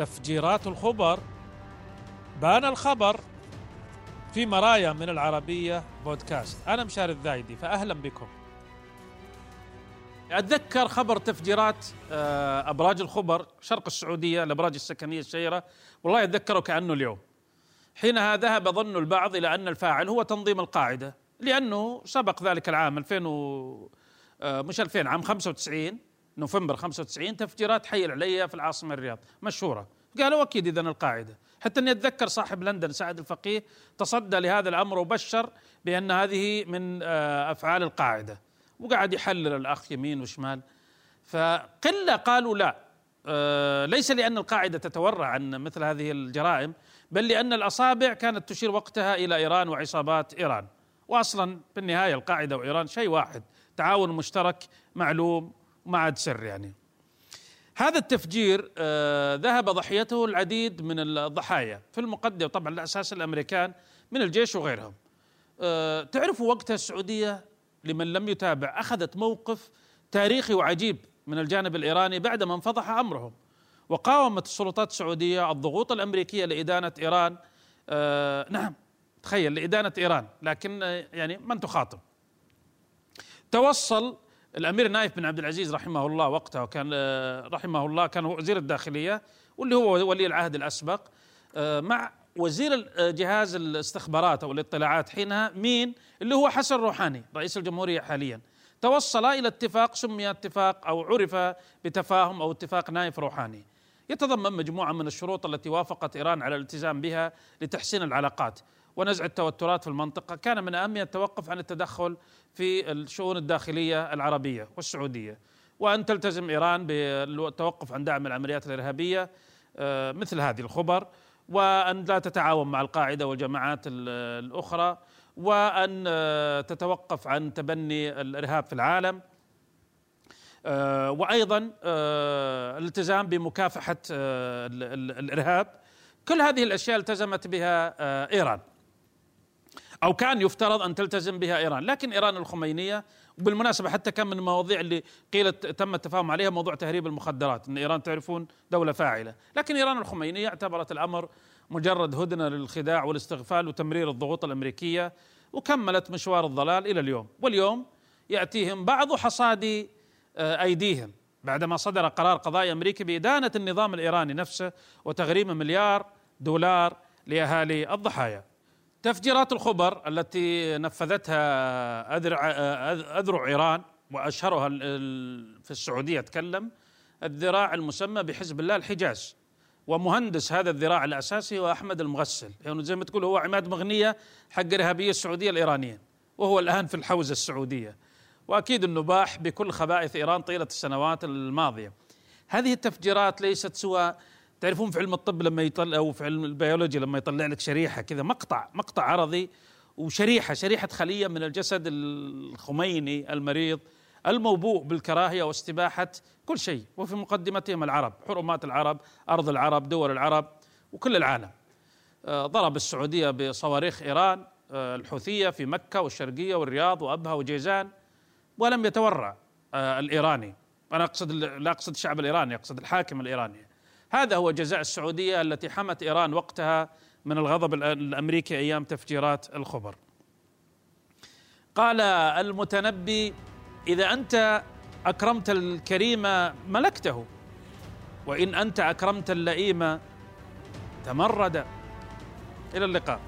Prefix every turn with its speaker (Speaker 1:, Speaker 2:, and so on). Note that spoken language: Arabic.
Speaker 1: تفجيرات الخبر. بان الخبر في مرايا من العربية بودكاست. أنا مشاري الذايدي فأهلا بكم. أتذكر خبر تفجيرات آه، أبراج الخبر شرق السعودية الأبراج السكنية الشهيرة والله أتذكره كأنه اليوم. حينها ذهب ظن البعض إلى أن الفاعل هو تنظيم القاعدة لأنه سبق ذلك العام 2000 و آه، مش 2000 عام 95 نوفمبر 95 تفجيرات حي العليا في العاصمة الرياض مشهورة. قالوا أكيد إذا القاعدة. حتى أني أتذكر صاحب لندن سعد الفقيه تصدى لهذا الأمر وبشر بأن هذه من آه، أفعال القاعدة. وقعد يحلل الأخ يمين وشمال. فقلة قالوا لا آه، ليس لأن القاعدة تتورع عن مثل هذه الجرائم بل لأن الأصابع كانت تشير وقتها إلى إيران وعصابات إيران. وأصلا في النهاية القاعدة وإيران شيء واحد تعاون مشترك معلوم وما عاد سر يعني. هذا التفجير آه ذهب ضحيته العديد من الضحايا في المقدمة طبعا على أساس الأمريكان من الجيش وغيرهم. آه تعرفوا وقتها السعودية لمن لم يتابع؟ أخذت موقف تاريخي وعجيب من الجانب الإيراني بعدما انفضح أمرهم. وقاومت السلطات السعودية الضغوط الأمريكية لإدانة إيران. آه نعم تخيل لإدانة إيران لكن يعني من تخاطب؟ توصل الأمير نايف بن عبد العزيز رحمه الله وقتها وكان آه، رحمه الله كان وزير الداخلية واللي هو ولي العهد الأسبق آه، مع وزير آه، جهاز الاستخبارات أو الاطلاعات حينها مين؟ اللي هو حسن روحاني رئيس الجمهورية حاليا. توصل إلى اتفاق سمي اتفاق أو عرف بتفاهم أو اتفاق نايف روحاني. يتضمن مجموعة من الشروط التي وافقت إيران على الالتزام بها لتحسين العلاقات. ونزع التوترات في المنطقة. كان من اهمها التوقف عن التدخل في الشؤون الداخلية العربية والسعودية. وأن تلتزم إيران بالتوقف عن دعم العمليات الإرهابية آه، مثل هذه الخبر. وأن لا تتعاون مع القاعدة والجماعات الأخرى. وأن آه، تتوقف عن تبني الإرهاب في العالم. آه، وأيضا الالتزام بمكافحة الإرهاب. كل هذه الأشياء التزمت بها إيران. أو كان يفترض أن تلتزم بها إيران، لكن إيران الخمينية وبالمناسبة حتى كان من المواضيع اللي قيل تم التفاهم عليها موضوع تهريب المخدرات، إن إيران تعرفون دولة فاعلة، لكن إيران الخمينية اعتبرت الأمر مجرد هدنة للخداع والاستغفال وتمرير الضغوط الأمريكية وكملت مشوار الضلال إلى اليوم، واليوم يأتيهم بعض حصاد آه، أيديهم. بعدما صدر قرار قضائي أمريكي بإدانة النظام الإيراني نفسه وتغريم مليار دولار لأهالي الضحايا. تفجيرات الخبر التي نفذتها أذرع, أذرع إيران وأشهرها في السعودية أتكلم الذراع المسمى بحزب الله الحجاز. ومهندس هذا الذراع الأساسي هو أحمد المغسل. يعني زي ما تقول هو عماد مغنية حق إرهابية السعودية الإيرانية وهو الآن في الحوزة السعودية. وأكيد أنه باح بكل خبائث إيران طيلة السنوات الماضية. هذه التفجيرات ليست سوى تعرفون في علم الطب لما يطلع أو في علم البيولوجيا لما يطلع لك شريحة كذا مقطع مقطع عرضي وشريحة شريحة خلية من الجسد الخميني المريض الموبوء بالكراهية واستباحة كل شيء. وفي مقدمتهم العرب حرمات العرب أرض العرب دول العرب وكل العالم. آه، ضرب السعودية بصواريخ إيران آه، الحوثية في مكة والشرقية والرياض وأبها وجيزان ولم يتورع آه، الإيراني. أنا أقصد لا أقصد الشعب الإيراني أقصد الحاكم الإيراني. هذا هو جزاء السعودية التي حمت إيران وقتها من الغضب الأمريكي أيام تفجيرات الخبر. قال المتنبي إذا أنت أكرمت الكريم ملكته وإن أنت أكرمت اللئيم تمرد إلى اللقاء